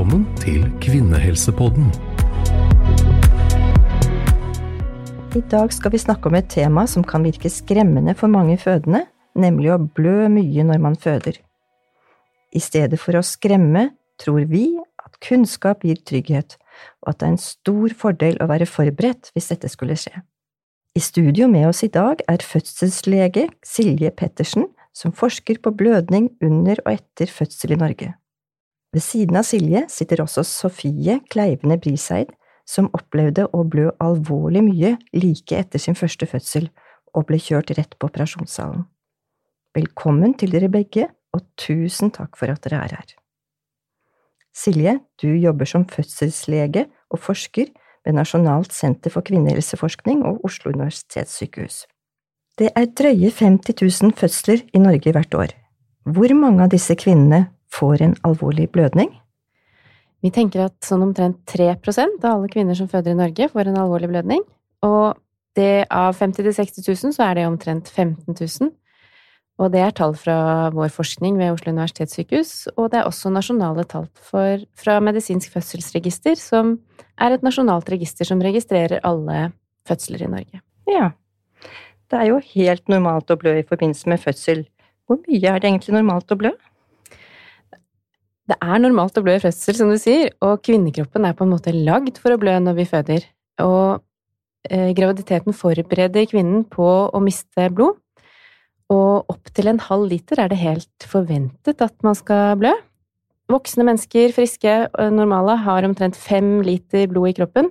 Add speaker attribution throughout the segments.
Speaker 1: Velkommen til Kvinnehelsepodden.
Speaker 2: I dag skal vi snakke om et tema som kan virke skremmende for mange fødende, nemlig å blø mye når man føder. I stedet for å skremme tror vi at kunnskap gir trygghet, og at det er en stor fordel å være forberedt hvis dette skulle skje. I studio med oss i dag er fødselslege Silje Pettersen, som forsker på blødning under og etter fødsel i Norge. Ved siden av Silje sitter også Sofie Kleivene Briseid, som opplevde å blø alvorlig mye like etter sin første fødsel og ble kjørt rett på operasjonssalen. Velkommen til dere begge, og tusen takk for at dere er her. Silje, du jobber som fødselslege og forsker ved Nasjonalt senter for kvinnehelseforskning og Oslo universitetssykehus. Det er drøye 50 000 fødsler i Norge hvert år. Hvor mange av disse kvinnene får en alvorlig blødning?
Speaker 3: Vi tenker at sånn omtrent 3% av alle kvinner som føder i Norge, får en alvorlig blødning. Og det av 50 000-60 000 så er det omtrent 15 000. Og det er tall fra vår forskning ved Oslo universitetssykehus, og det er også nasjonale tall for, fra Medisinsk fødselsregister, som er et nasjonalt register som registrerer alle fødsler i Norge.
Speaker 2: Ja, det er jo helt normalt å blø i forbindelse med fødsel. Hvor mye er det egentlig normalt å blø?
Speaker 3: Det er normalt å blø i fødsel, som du sier, og kvinnekroppen er på en måte lagd for å blø når vi føder. Og eh, graviditeten forbereder kvinnen på å miste blod. Og opptil en halv liter er det helt forventet at man skal blø. Voksne mennesker, friske og normale, har omtrent fem liter blod i kroppen.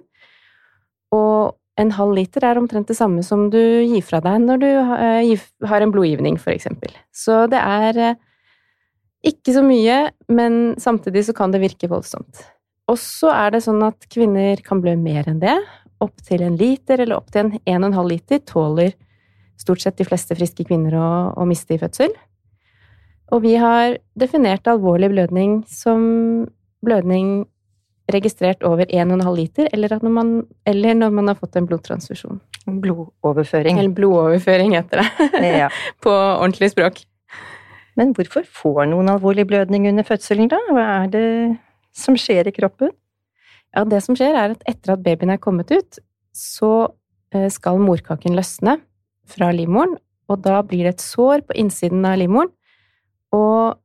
Speaker 3: Og en halv liter er omtrent det samme som du gir fra deg når du eh, har en blodgivning, for eksempel. Så det er eh, ikke så mye, men samtidig så kan det virke voldsomt. Og så er det sånn at kvinner kan blø mer enn det. Opptil en liter eller opptil en 1,5 liter tåler stort sett de fleste friske kvinner å, å miste i fødsel. Og vi har definert alvorlig blødning som blødning registrert over 1,5 liter, eller, når man, eller når man har fått en blodtransfusjon.
Speaker 2: Blodoverføring.
Speaker 3: Eller blodoverføring, heter det. Ja. på ordentlig språk.
Speaker 2: Men hvorfor får noen alvorlig blødning under fødselen, da? Hva er det som skjer i kroppen?
Speaker 3: Ja, det som skjer, er at etter at babyen er kommet ut, så eh, skal morkaken løsne fra livmoren, og da blir det et sår på innsiden av livmoren. Og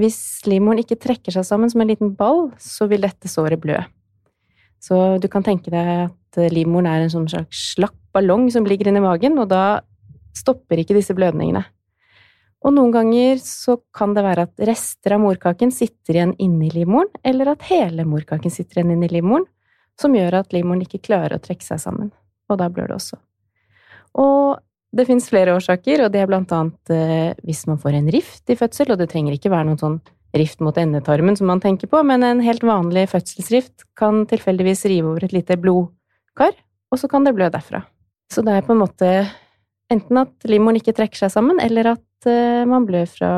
Speaker 3: hvis livmoren ikke trekker seg sammen som en liten ball, så vil dette såret blø. Så du kan tenke deg at livmoren er en sånn slags slapp ballong som ligger inni magen, og da stopper ikke disse blødningene. Og noen ganger så kan det være at rester av morkaken sitter igjen inni livmoren, eller at hele morkaken sitter igjen inni livmoren, som gjør at livmoren ikke klarer å trekke seg sammen. Og da blør det også. Og det fins flere årsaker, og det er blant annet eh, hvis man får en rift i fødsel, og det trenger ikke være noen sånn rift mot endetarmen som man tenker på, men en helt vanlig fødselsrift kan tilfeldigvis rive over et lite blodkar, og så kan det blø derfra. Så det er på en måte enten at livmoren ikke trekker seg sammen, eller at Eh, man blør fra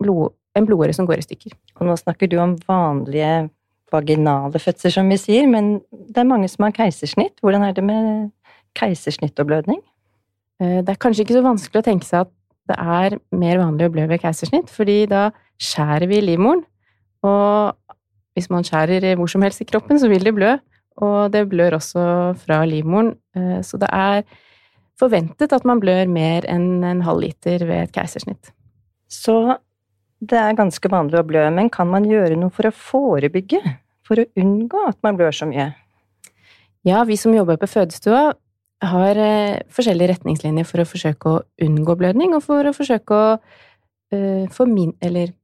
Speaker 3: blod, en blodåre som går i stykker.
Speaker 2: Og nå snakker du om vanlige vaginale fødsler, som vi sier, men det er mange som har keisersnitt. Hvordan er det med keisersnitt og blødning?
Speaker 3: Eh, det er kanskje ikke så vanskelig å tenke seg at det er mer vanlig å blø ved keisersnitt, fordi da skjærer vi livmoren, og hvis man skjærer hvor som helst i kroppen, så vil det blø, og det blør også fra livmoren, eh, så det er forventet at man blør mer enn en halv liter ved et keisersnitt.
Speaker 2: Så det er ganske vanlig å blø, men kan man gjøre noe for å forebygge? For å unngå at man blør så mye?
Speaker 3: Ja, vi som jobber på fødestua har eh, forskjellige retningslinjer for å forsøke å unngå blødning, og for å forsøke å eh, formin... Eller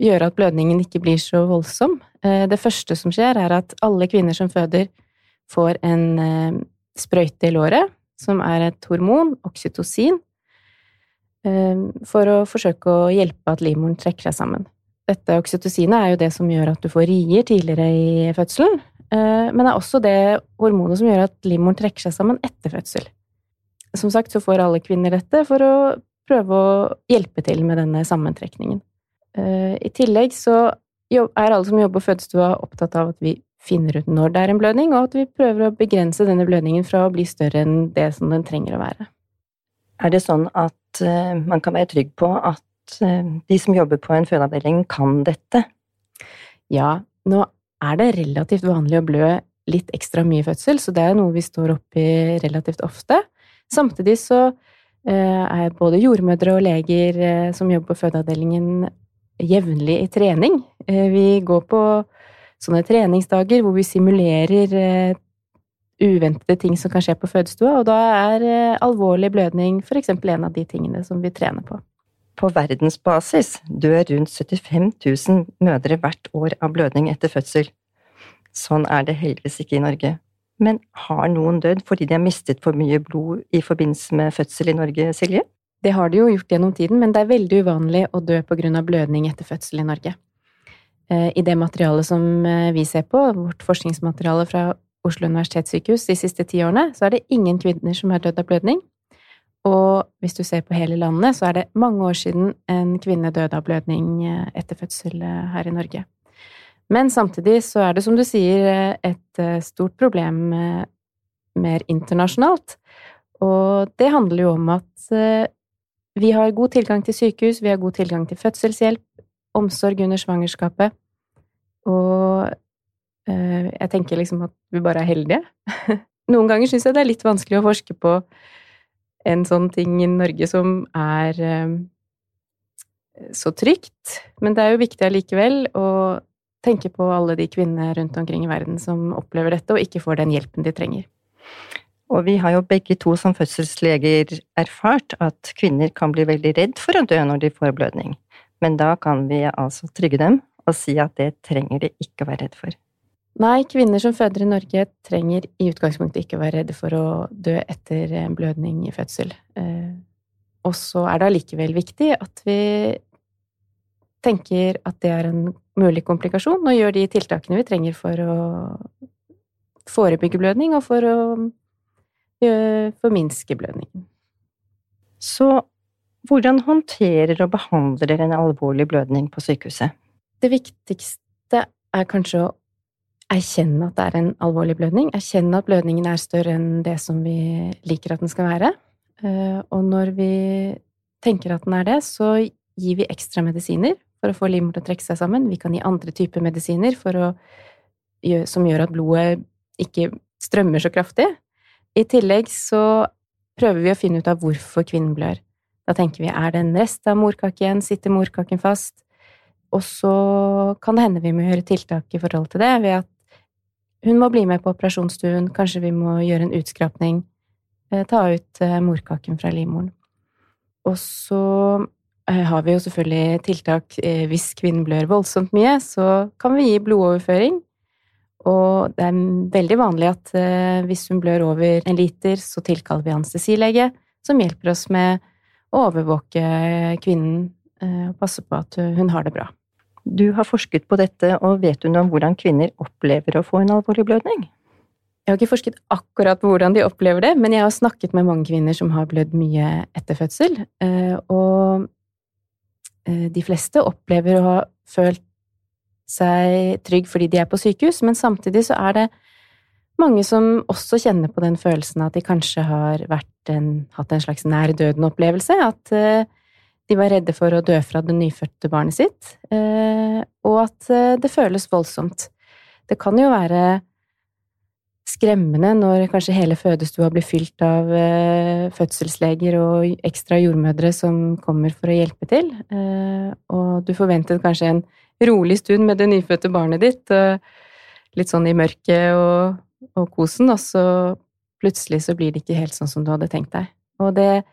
Speaker 3: gjøre at blødningen ikke blir så voldsom. Eh, det første som skjer, er at alle kvinner som føder, får en sprøyte i låret som er et hormon, oksytocin, ehm, for å forsøke å hjelpe at livmoren trekker seg sammen. Dette oksytocinet er jo det som gjør at du får rier tidligere i fødselen, eh, men det er også det hormonet som gjør at livmoren trekker seg sammen etter fødsel. Som sagt så får alle kvinner dette for å prøve å hjelpe til med denne sammentrekningen. Eh, I tillegg så er alle som jobber på fødestua opptatt av at vi finner ut når det er en blødning, og at vi prøver å begrense denne blødningen fra å bli større enn det som den trenger å være.
Speaker 2: Er det sånn at uh, man kan være trygg på at uh, de som jobber på en fødeavdeling, kan dette?
Speaker 3: Ja, nå er det relativt vanlig å blø litt ekstra mye i fødsel, så det er noe vi står oppi relativt ofte. Samtidig så eh, er både jordmødre og leger eh, som jobber på fødeavdelingen jevnlig i trening. Eh, vi går på sånne treningsdager hvor vi simulerer uventede ting som kan skje på fødestua, og da er alvorlig blødning eksempel en av de tingene som vi trener på.
Speaker 2: På verdensbasis dør rundt 75 000 mødre hvert år av blødning etter fødsel. Sånn er det heldigvis ikke i Norge. Men har noen dødd fordi de har mistet for mye blod i forbindelse med fødsel i Norge, Silje?
Speaker 3: Det har de jo gjort gjennom tiden, men det er veldig uvanlig å dø av blødning etter fødsel i Norge. Eh, I det materialet som eh, vi ser på, vårt forskningsmateriale fra Oslo universitetssykehus de siste ti årene, så er det ingen kvinner som har dødd av blødning. Og hvis du ser på hele landet, så er det mange år siden en kvinne døde av blødning eh, etter fødsel her i Norge. Men samtidig så er det, som du sier, et stort problem mer internasjonalt. Og det handler jo om at vi har god tilgang til sykehus, vi har god tilgang til fødselshjelp, omsorg under svangerskapet. Og jeg tenker liksom at vi bare er heldige. Noen ganger syns jeg det er litt vanskelig å forske på en sånn ting i Norge som er så trygt, men det er jo viktig allikevel. å tenke på alle de kvinnene rundt omkring i verden som opplever dette og ikke får den hjelpen de trenger.
Speaker 2: Og vi har jo begge to som fødselsleger erfart at kvinner kan bli veldig redd for å dø når de får blødning. Men da kan vi altså trygge dem og si at det trenger de ikke å være redd for.
Speaker 3: Nei, kvinner som føder i Norge trenger i utgangspunktet ikke å være redde for å dø etter blødning i fødsel. Eh, og så er det allikevel viktig at vi tenker at det er en mulig komplikasjon, og gjør de tiltakene vi trenger for å forebygge blødning og for å forminske blødningen.
Speaker 2: Så hvordan håndterer og behandler dere en alvorlig blødning på sykehuset?
Speaker 3: Det viktigste er kanskje å erkjenne at det er en alvorlig blødning. Erkjenne at blødningen er større enn det som vi liker at den skal være. Eh, og når vi tenker at den er det, så gir vi ekstra medisiner for å få livmoren til å trekke seg sammen. Vi kan gi andre typer medisiner å, som gjør at blodet ikke strømmer så kraftig. I tillegg så prøver vi å finne ut av hvorfor kvinnen blør. Da tenker vi er det en rest av morkaken, sitter morkaken fast? Og så kan det hende vi må gjøre tiltak i forhold til det, ved at hun må bli med på operasjonsstuen, kanskje vi må gjøre en utskrapning, eh, ta ut eh, morkaken fra livmoren. Og så Eh, har vi jo selvfølgelig tiltak hvis kvinnen blør voldsomt mye, så kan vi gi blodoverføring. Og det er veldig vanlig at hvis hun blør over en liter, så tilkaller vi anestesilege, som hjelper oss med overvåke kvinnen og passe på at hun har det bra.
Speaker 2: Du har forsket på dette, og vet du noe om hvordan kvinner opplever å få en alvorlig blødning?
Speaker 3: Jeg har ikke forsket akkurat på hvordan de opplever det, men jeg har snakket med mange kvinner som har blødd mye etter fødsel. Og Eh, de fleste opplever å ha følt seg trygg fordi de er på sykehus, men samtidig så er det mange som også kjenner på den følelsen at de kanskje har en, hatt en slags nær døden-opplevelse. At uh, de var redde for å dø fra det nyfødte barnet sitt, uh, og at uh, det føles voldsomt. Det kan jo være skremmende når kanskje hele fødestua blir fylt av eh, fødselsleger og ekstra jordmødre som kommer for å hjelpe til, eh, og du forventet kanskje en rolig stund med det nyfødte barnet ditt, litt sånn i mørket og, og kosen, og så plutselig så blir det ikke helt sånn som du hadde tenkt deg. Og det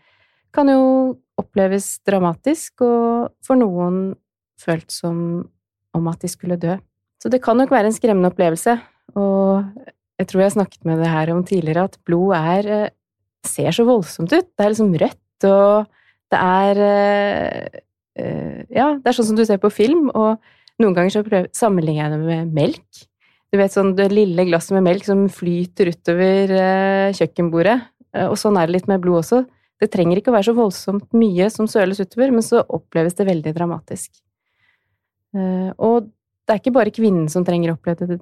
Speaker 3: kan jo oppleves dramatisk, og for noen følt som om at de skulle dø. Så det kan nok være en skremmende opplevelse, og jeg tror jeg har snakket med det her om tidligere, at blod er eh, ser så voldsomt ut. Det er liksom rødt, og det er eh, eh, Ja, det er sånn som du ser på film, og noen ganger så prøver, sammenligner jeg det med melk. Du vet sånn det lille glasset med melk som flyter utover kjøkkenbordet. Og sånn er det litt med blod også. Det trenger ikke å være så voldsomt mye som søles utover, men så oppleves det veldig dramatisk. Og det er ikke bare kvinnen som trenger å oppleve det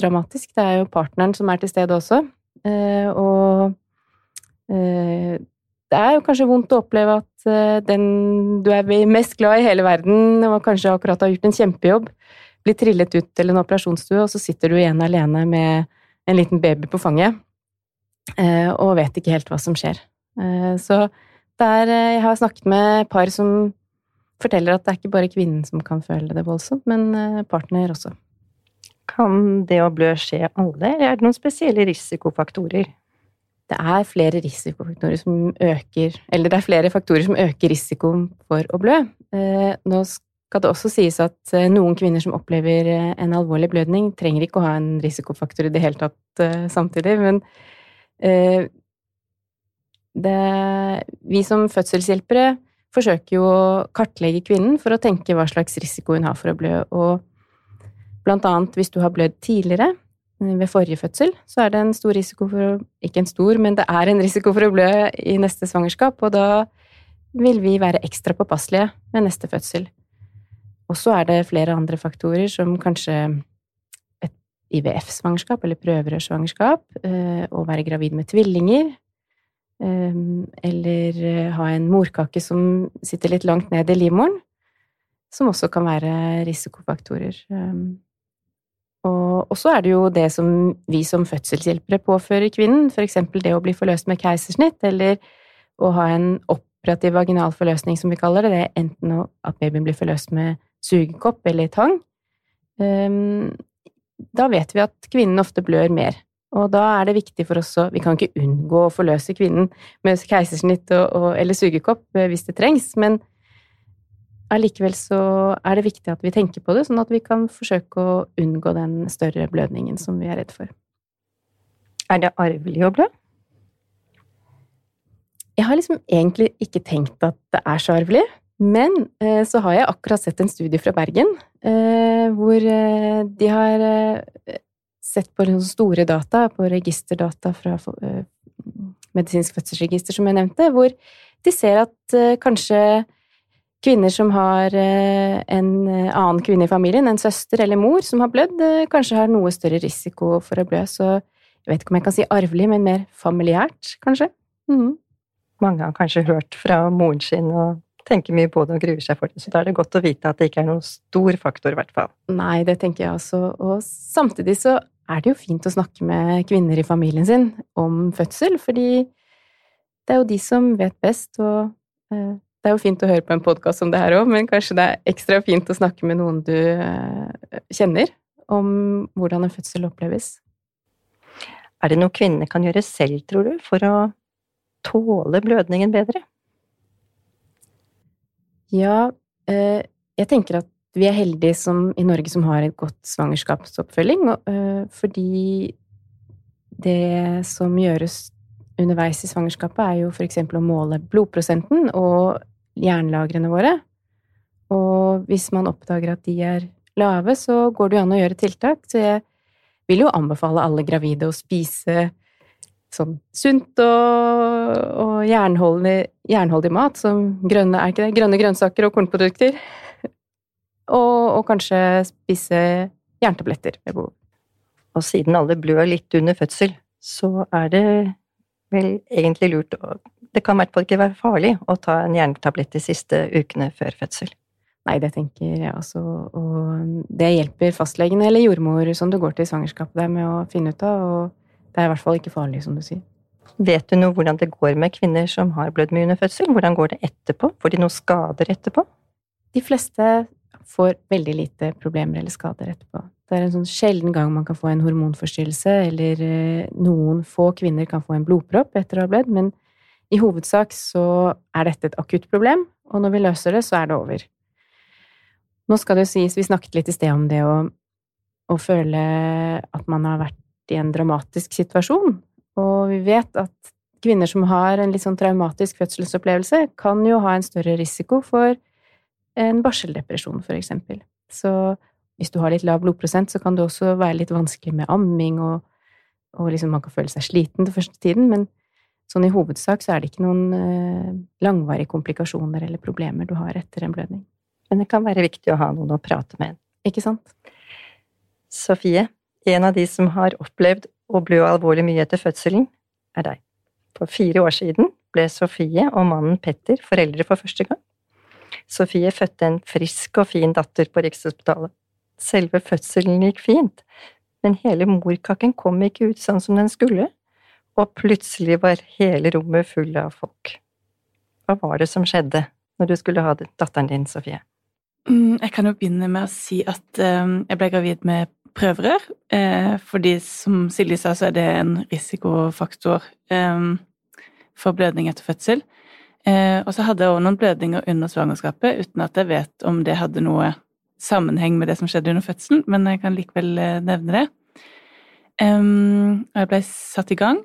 Speaker 3: dramatisk. Det er jo partneren som er til stede også. Eh, og eh, det er jo kanskje vondt å oppleve at eh, den du er mest glad i hele verden, og kanskje akkurat har gjort en kjempejobb, blir trillet ut til en operasjonsstue, og så sitter du igjen alene med en liten baby på fanget eh, og vet ikke helt hva som skjer. Eh, så der jeg har snakket med par som forteller at det er ikke bare kvinnen som kan føle det voldsomt, men partner også.
Speaker 2: Kan det å blø skje alle, eller er det noen spesielle risikofaktorer?
Speaker 3: Det er flere risikofaktorer som øker Eller det er flere faktorer som øker risikoen for å blø. Nå skal det også sies at eh, noen kvinner som opplever eh, en alvorlig blødning, trenger ikke å ha en risikofaktor i det hele tatt uh, samtidig, men det, Vi som fødselshjelpere forsøker jo å kartlegge kvinnen for å tenke hva slags risiko hun har for å blø, og blant annet hvis du har blødd tidligere, ved forrige fødsel, så er det en stor risiko for å Ikke en stor, men det er en risiko for å blø i neste svangerskap, og da vil vi være ekstra påpasselige med neste fødsel. Og så er det flere andre faktorer, som kanskje et IVF-svangerskap eller prøverørsvangerskap, eh, å være gravid med tvillinger, eh, eller eh, ha en morkake som sitter litt langt ned i livmoren, som også kan være risikofaktorer. Og så er det jo det som vi som fødselshjelpere påfører kvinnen, eksempel det å bli forløst med keisersnitt, eller å ha en operativ vaginal forløsning, som vi kaller det, det er enten at babyen blir forløst med sugekopp eller tang, ehm, da vet vi at kvinnen ofte blør mer. Og da er det viktig for oss å Vi kan ikke unngå å forløse kvinnen med keisersnitt og, og, eller sugekopp eh, hvis det trengs, men allikevel så er det viktig at vi tenker på det, sånn at vi kan forsøke å unngå den større blødningen som vi er redd for.
Speaker 2: Er det arvelig å blø?
Speaker 3: Jeg har liksom egentlig ikke tenkt at det er så arvelig. Men eh, så har jeg akkurat sett en studie fra Bergen eh, hvor eh, de har sett på store data, på registerdata fra medisinsk fødselsregister, som jeg nevnte, hvor de ser at kanskje kvinner som har en annen kvinne i familien, en søster eller mor som har blødd, kanskje har noe større risiko for å blø. Så jeg vet ikke om jeg kan si arvelig, men mer familiært, kanskje. Mm.
Speaker 2: Mange har kanskje hørt fra moren sin og tenker mye på det og gruer seg for det. Så da er det godt å vite at det ikke er noen stor faktor, i hvert fall.
Speaker 3: Nei, det tenker jeg også. Og samtidig så er det jo fint å snakke med kvinner i familien sin om fødsel, fordi det er jo de som vet best, og eh, det er jo fint å høre på en podkast som det her òg, men kanskje det er ekstra fint å snakke med noen du eh, kjenner, om hvordan en fødsel oppleves.
Speaker 2: Er det noe kvinnene kan gjøre selv, tror du, for å tåle blødningen bedre?
Speaker 3: Ja, eh, jeg tenker at vi er heldige som, i Norge som har et godt svangerskapsoppfølging, eh, fordi det som gjøres underveis i svangerskapet, er jo eksempel å måle blodprosenten og jernlagrene våre. Og hvis man oppdager at de er lave, så går det jo an å gjøre tiltak. Så jeg vil jo anbefale alle gravide å spise sånn sunt og, og jernholdig, jernholdig, mat, som grønne, er ikke det? grønne grønnsaker og kornprodukter. Og, og kanskje spise jerntabletter ved behov.
Speaker 2: Og siden alle blør litt under fødsel, så er det vel egentlig lurt Det kan i hvert fall ikke være farlig å ta en jerntablett de siste ukene før fødsel.
Speaker 3: Nei, det tenker jeg også, og det hjelper fastlegen eller jordmor som du går til i svangerskapet der med å finne ut av. og det er i hvert fall ikke farlig, som du sier.
Speaker 2: Vet du noe hvordan det går med kvinner som har blødd mye under fødsel? Hvordan går det etterpå? Får de noen skader etterpå?
Speaker 3: De fleste får veldig lite problemer eller skader etterpå. Det er en sånn sjelden gang man kan få en hormonforstyrrelse, eller eh, noen få kvinner kan få en blodpropp etter å ha blødd, men i hovedsak så er dette et akutt problem, og når vi løser det, så er det over. Nå skal det jo sies, vi snakket litt i sted om det å, å føle at man har vært i en dramatisk situasjon. Og vi vet at kvinner som har en litt sånn traumatisk fødselsopplevelse, kan jo ha en større risiko for en barseldepresjon, for eksempel. Så hvis du har litt lav blodprosent, så kan det også være litt vanskelig med amming, og, og liksom man kan føle seg sliten den første tiden, men sånn i hovedsak så er det ikke noen eh, langvarige komplikasjoner eller problemer du har etter en blødning.
Speaker 2: Men det kan være viktig å ha noen å prate med.
Speaker 3: Ikke sant?
Speaker 2: Sofie, en av de som har opplevd å blø alvorlig mye etter fødselen, er deg. For fire år siden ble Sofie og mannen Petter foreldre for første gang. Sofie fødte en frisk og fin datter på Rikshospitalet. Selve fødselen gikk fint, men hele morkaken kom ikke ut sånn som den skulle, og plutselig var hele rommet full av folk. Hva var det som skjedde når du skulle ha datteren din, Sofie?
Speaker 4: Mm, jeg kan jo begynne med å si at eh, jeg ble gravid med prøverør. Eh, fordi som Silje sa, så er det en risikofaktor eh, for blødning etter fødsel. Og så hadde jeg også noen blødninger under svangerskapet, uten at jeg vet om det hadde noe sammenheng med det som skjedde under fødselen, men jeg kan likevel nevne det. Jeg ble satt i gang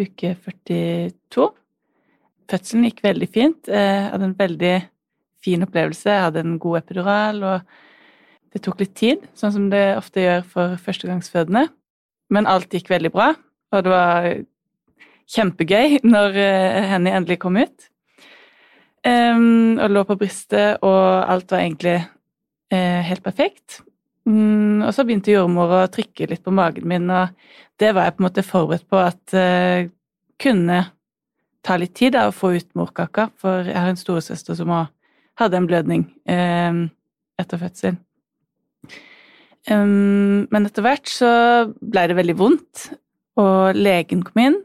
Speaker 4: uke 42. Fødselen gikk veldig fint. Jeg hadde en veldig fin opplevelse. Jeg hadde en god epidural, og det tok litt tid, sånn som det ofte gjør for førstegangsfødende. Men alt gikk veldig bra, og det var kjempegøy når eh, Henny endelig kom ut. Um, og lå på brystet, og alt var egentlig uh, helt perfekt. Um, og så begynte jordmor å trykke litt på magen min, og det var jeg på en måte forberedt på at uh, kunne ta litt tid da, å få ut morkaka, for jeg har en storesøster som hadde en blødning um, etter fødsel. Um, men etter hvert så ble det veldig vondt, og legen kom inn.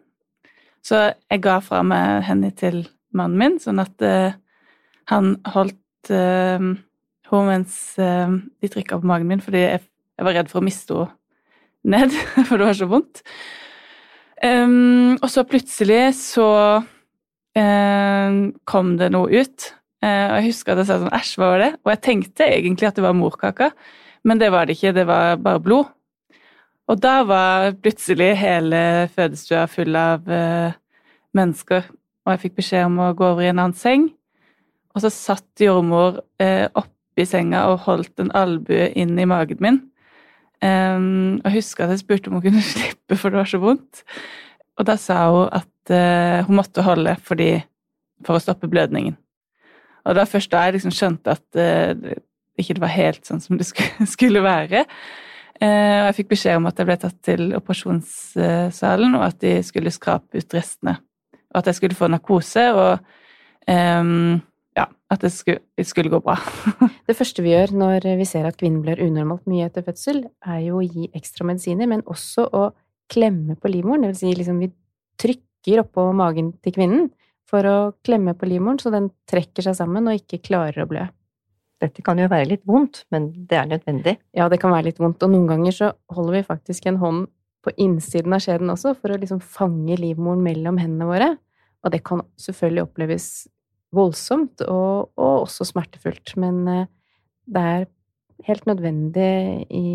Speaker 4: Så jeg ga fra meg henne til mannen min, sånn at uh, han holdt uh, henne mens uh, de trykka på magen min, fordi jeg, jeg, var redd for å miste henne ned, for det var så vondt. Um, og så plutselig så kom det noe ut Eh, og jeg husker at jeg sa sånn Æsj, hva var det? Og jeg tenkte egentlig at det var morkaka, men det var det ikke. Det var bare blod. Og da var plutselig hele fødestua full av uh, mennesker, og jeg fikk beskjed om å gå over i en annen seng. Og så satt jordmor uh, oppi senga og holdt en albue inn i magen min. Um, og husker at jeg spurte om hun kunne slippe, for det var så vondt. Og da sa hun at uh, hun måtte holde fordi, for å stoppe blødningen. Og det var først da jeg liksom skjønte at ikke det var helt sånn som det skulle være. Uh, og jeg fikk beskjed om at jeg ble tatt til operasjonssalen, og at de skulle skrape ut restene. Og at jeg skulle få narkose, og um, ja, at det skulle, det skulle gå bra.
Speaker 3: det første vi gjør når vi ser at kvinnen blør unormalt mye etter fødsel, er jo å gi ekstra medisiner, men også å klemme på livmoren. Det vil si liksom vi trykker oppå magen til kvinnen for å klemme på livmoren så den trekker seg sammen og ikke klarer å blø.
Speaker 2: Dette kan jo være litt vondt, men det er nødvendig.
Speaker 3: Ja, det kan være litt vondt, og noen ganger så holder vi faktisk en hånd på innsiden av skjeden også, for å liksom fange livmoren mellom hendene våre. Og det kan selvfølgelig oppleves voldsomt og, og også smertefullt, men eh, det er helt nødvendig i,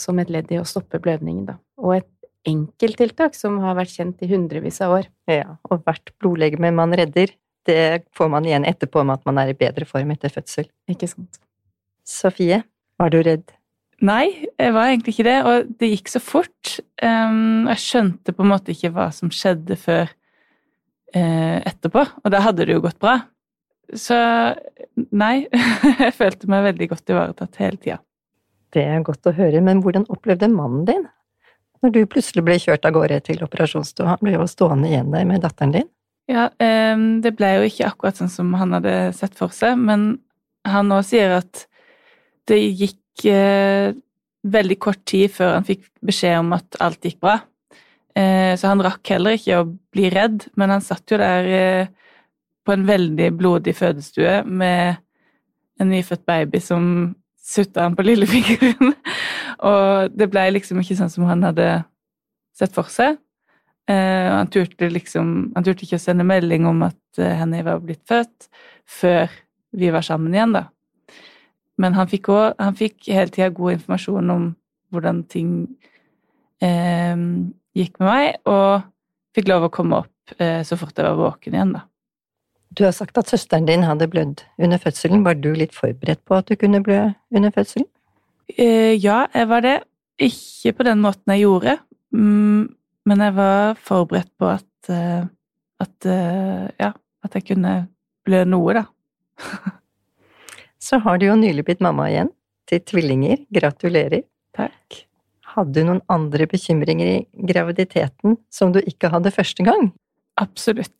Speaker 3: som et ledd i å stoppe blødningen, da. Og et enkelttiltak som har vært kjent i hundrevis av år.
Speaker 2: Ja, og hvert blodlegeme man redder, det får man igjen etterpå med at man er i bedre form etter fødsel.
Speaker 3: Ikke sant.
Speaker 2: Sofie, var du redd?
Speaker 4: Nei, jeg var egentlig ikke det, og det gikk så fort. Um, jeg skjønte på en måte ikke hva som skjedde før uh, etterpå, og da hadde det jo gått bra. Så nei, jeg følte meg veldig godt ivaretatt hele tida.
Speaker 2: Det er godt å høre, men hvordan opplevde mannen din når du plutselig ble kjørt av gårde til operasjonsstua? Han ble jo stående igjen der med datteren din?
Speaker 4: Ja, det ble jo ikke akkurat sånn som han hadde sett for seg, men han òg sier at det gikk eh, veldig kort tid før han fikk beskjed om at alt gikk bra. Eh, så han rakk heller ikke å bli redd, men han satt jo der eh, på en veldig blodig fødestue med en nyfødt baby som sutta han på lillefingeren. og det ble liksom ikke sånn som han hadde sett for seg. Uh, han turte liksom Han turte ikke å sende melding om at uh, Henny var blitt født, før vi var sammen igjen, da. Men han fikk, også, han fikk hele tida god informasjon om hvordan ting uh, gikk med meg, og fikk lov å komme opp så fort jeg var våken igjen, da.
Speaker 2: Du har sagt at søsteren din hadde blødd under fødselen. Var du litt forberedt på at du kunne blø under fødselen?
Speaker 4: Eh, ja, jeg var det. Ikke på den måten jeg gjorde, mm, men jeg var forberedt på at, eh, at eh, Ja, at jeg kunne blø noe, da.
Speaker 2: Så har du jo nylig blitt mamma igjen, til tvillinger. Gratulerer.
Speaker 4: Takk.
Speaker 2: Hadde du noen andre bekymringer i graviditeten som du ikke hadde første gang?
Speaker 4: Absolutt.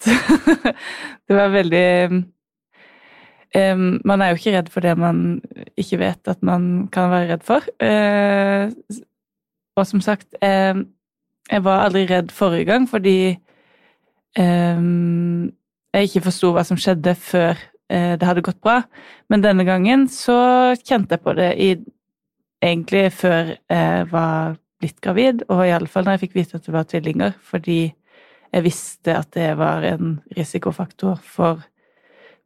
Speaker 4: det var veldig um, Man er jo ikke redd for det man ikke vet at man kan være redd for. Eh, og som sagt, jeg var aldri redd forrige gang fordi um, jeg ikke forsto hva som skjedde før uh, det hadde gått bra. Men denne gangen så kjente jeg på det i, egentlig før jeg var blitt gravid, og iallfall når jeg fikk vite at det var tvillinger, fordi jeg visste at det var en risikofaktor for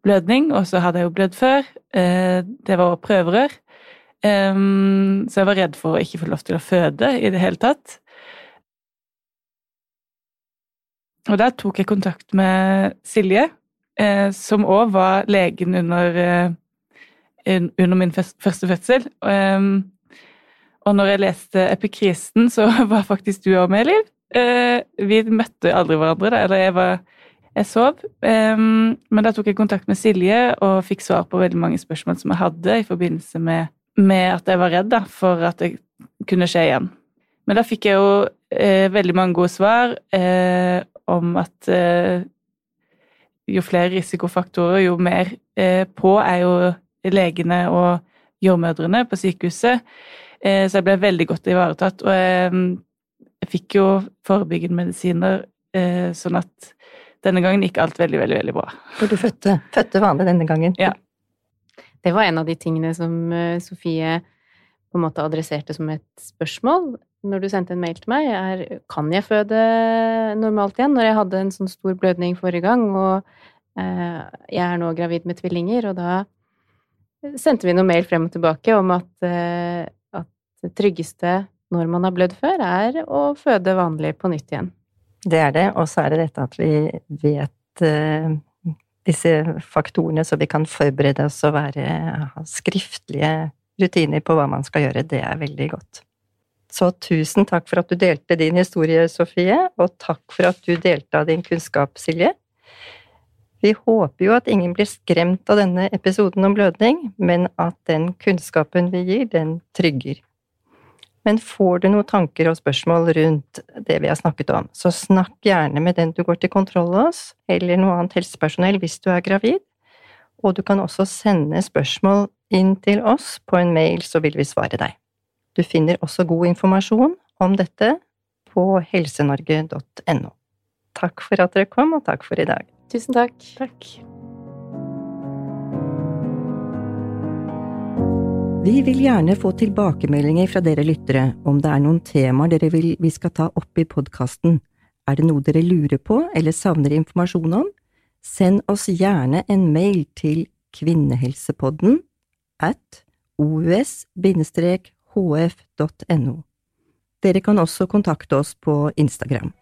Speaker 4: blødning, og så hadde jeg jo blødd før. Eh, det var prøverør. Så jeg var redd for å ikke få lov til å føde i det hele tatt. Og der tok jeg kontakt med Silje, eh, som òg var legen under, eh, under min første fødsel. Og når jeg leste Epikrisen, så var faktisk du òg med, Liv. Vi møtte aldri hverandre, da. Eller jeg var jeg sov. Men da tok jeg kontakt med Silje og fikk svar på veldig mange spørsmål som jeg hadde i forbindelse med, med at jeg var redd da, for at det kunne skje igjen. Men da fikk jeg jo eh, veldig mange gode svar eh, om at eh, jo flere risikofaktorer, jo mer eh, på er jo legene og jordmødrene på sykehuset. Eh, så jeg ble veldig godt ivaretatt. Og jeg fikk jo forebyggende medisiner, eh, sånn at denne gangen gikk alt veldig, veldig veldig bra.
Speaker 2: For du fødte, fødte vanlig denne gangen?
Speaker 4: Ja.
Speaker 3: Det var en av de tingene som Sofie på en måte adresserte som et spørsmål når du sendte en mail til meg, er kan jeg føde normalt igjen? Når jeg hadde en sånn stor blødning forrige gang, og eh, jeg er nå gravid med tvillinger, og da sendte vi noe mail frem og tilbake om at, eh, at det tryggeste når man har blødd før, er å føde vanlig på nytt igjen.
Speaker 2: Det er det, og så er det dette at vi vet eh, disse faktorene, så vi kan forberede oss og være, ha skriftlige rutiner på hva man skal gjøre. Det er veldig godt. Så tusen takk for at du delte din historie, Sofie, og takk for at du delte av din kunnskap, Silje. Vi håper jo at ingen blir skremt av denne episoden om blødning, men at den kunnskapen vi gir, den trygger. Men får du noen tanker og spørsmål rundt det vi har snakket om, så snakk gjerne med den du går til kontroll hos, eller noe annet helsepersonell hvis du er gravid. Og du kan også sende spørsmål inn til oss på en mail, så vil vi svare deg. Du finner også god informasjon om dette på helsenorge.no. Takk for at dere kom, og takk for i dag.
Speaker 3: Tusen takk.
Speaker 4: Takk.
Speaker 2: Vi vil gjerne få tilbakemeldinger fra dere lyttere om det er noen temaer dere vil vi skal ta opp i podkasten. Er det noe dere lurer på eller savner informasjon om? Send oss gjerne en mail til kvinnehelsepodden at os-hf.no. Dere kan også kontakte oss på Instagram.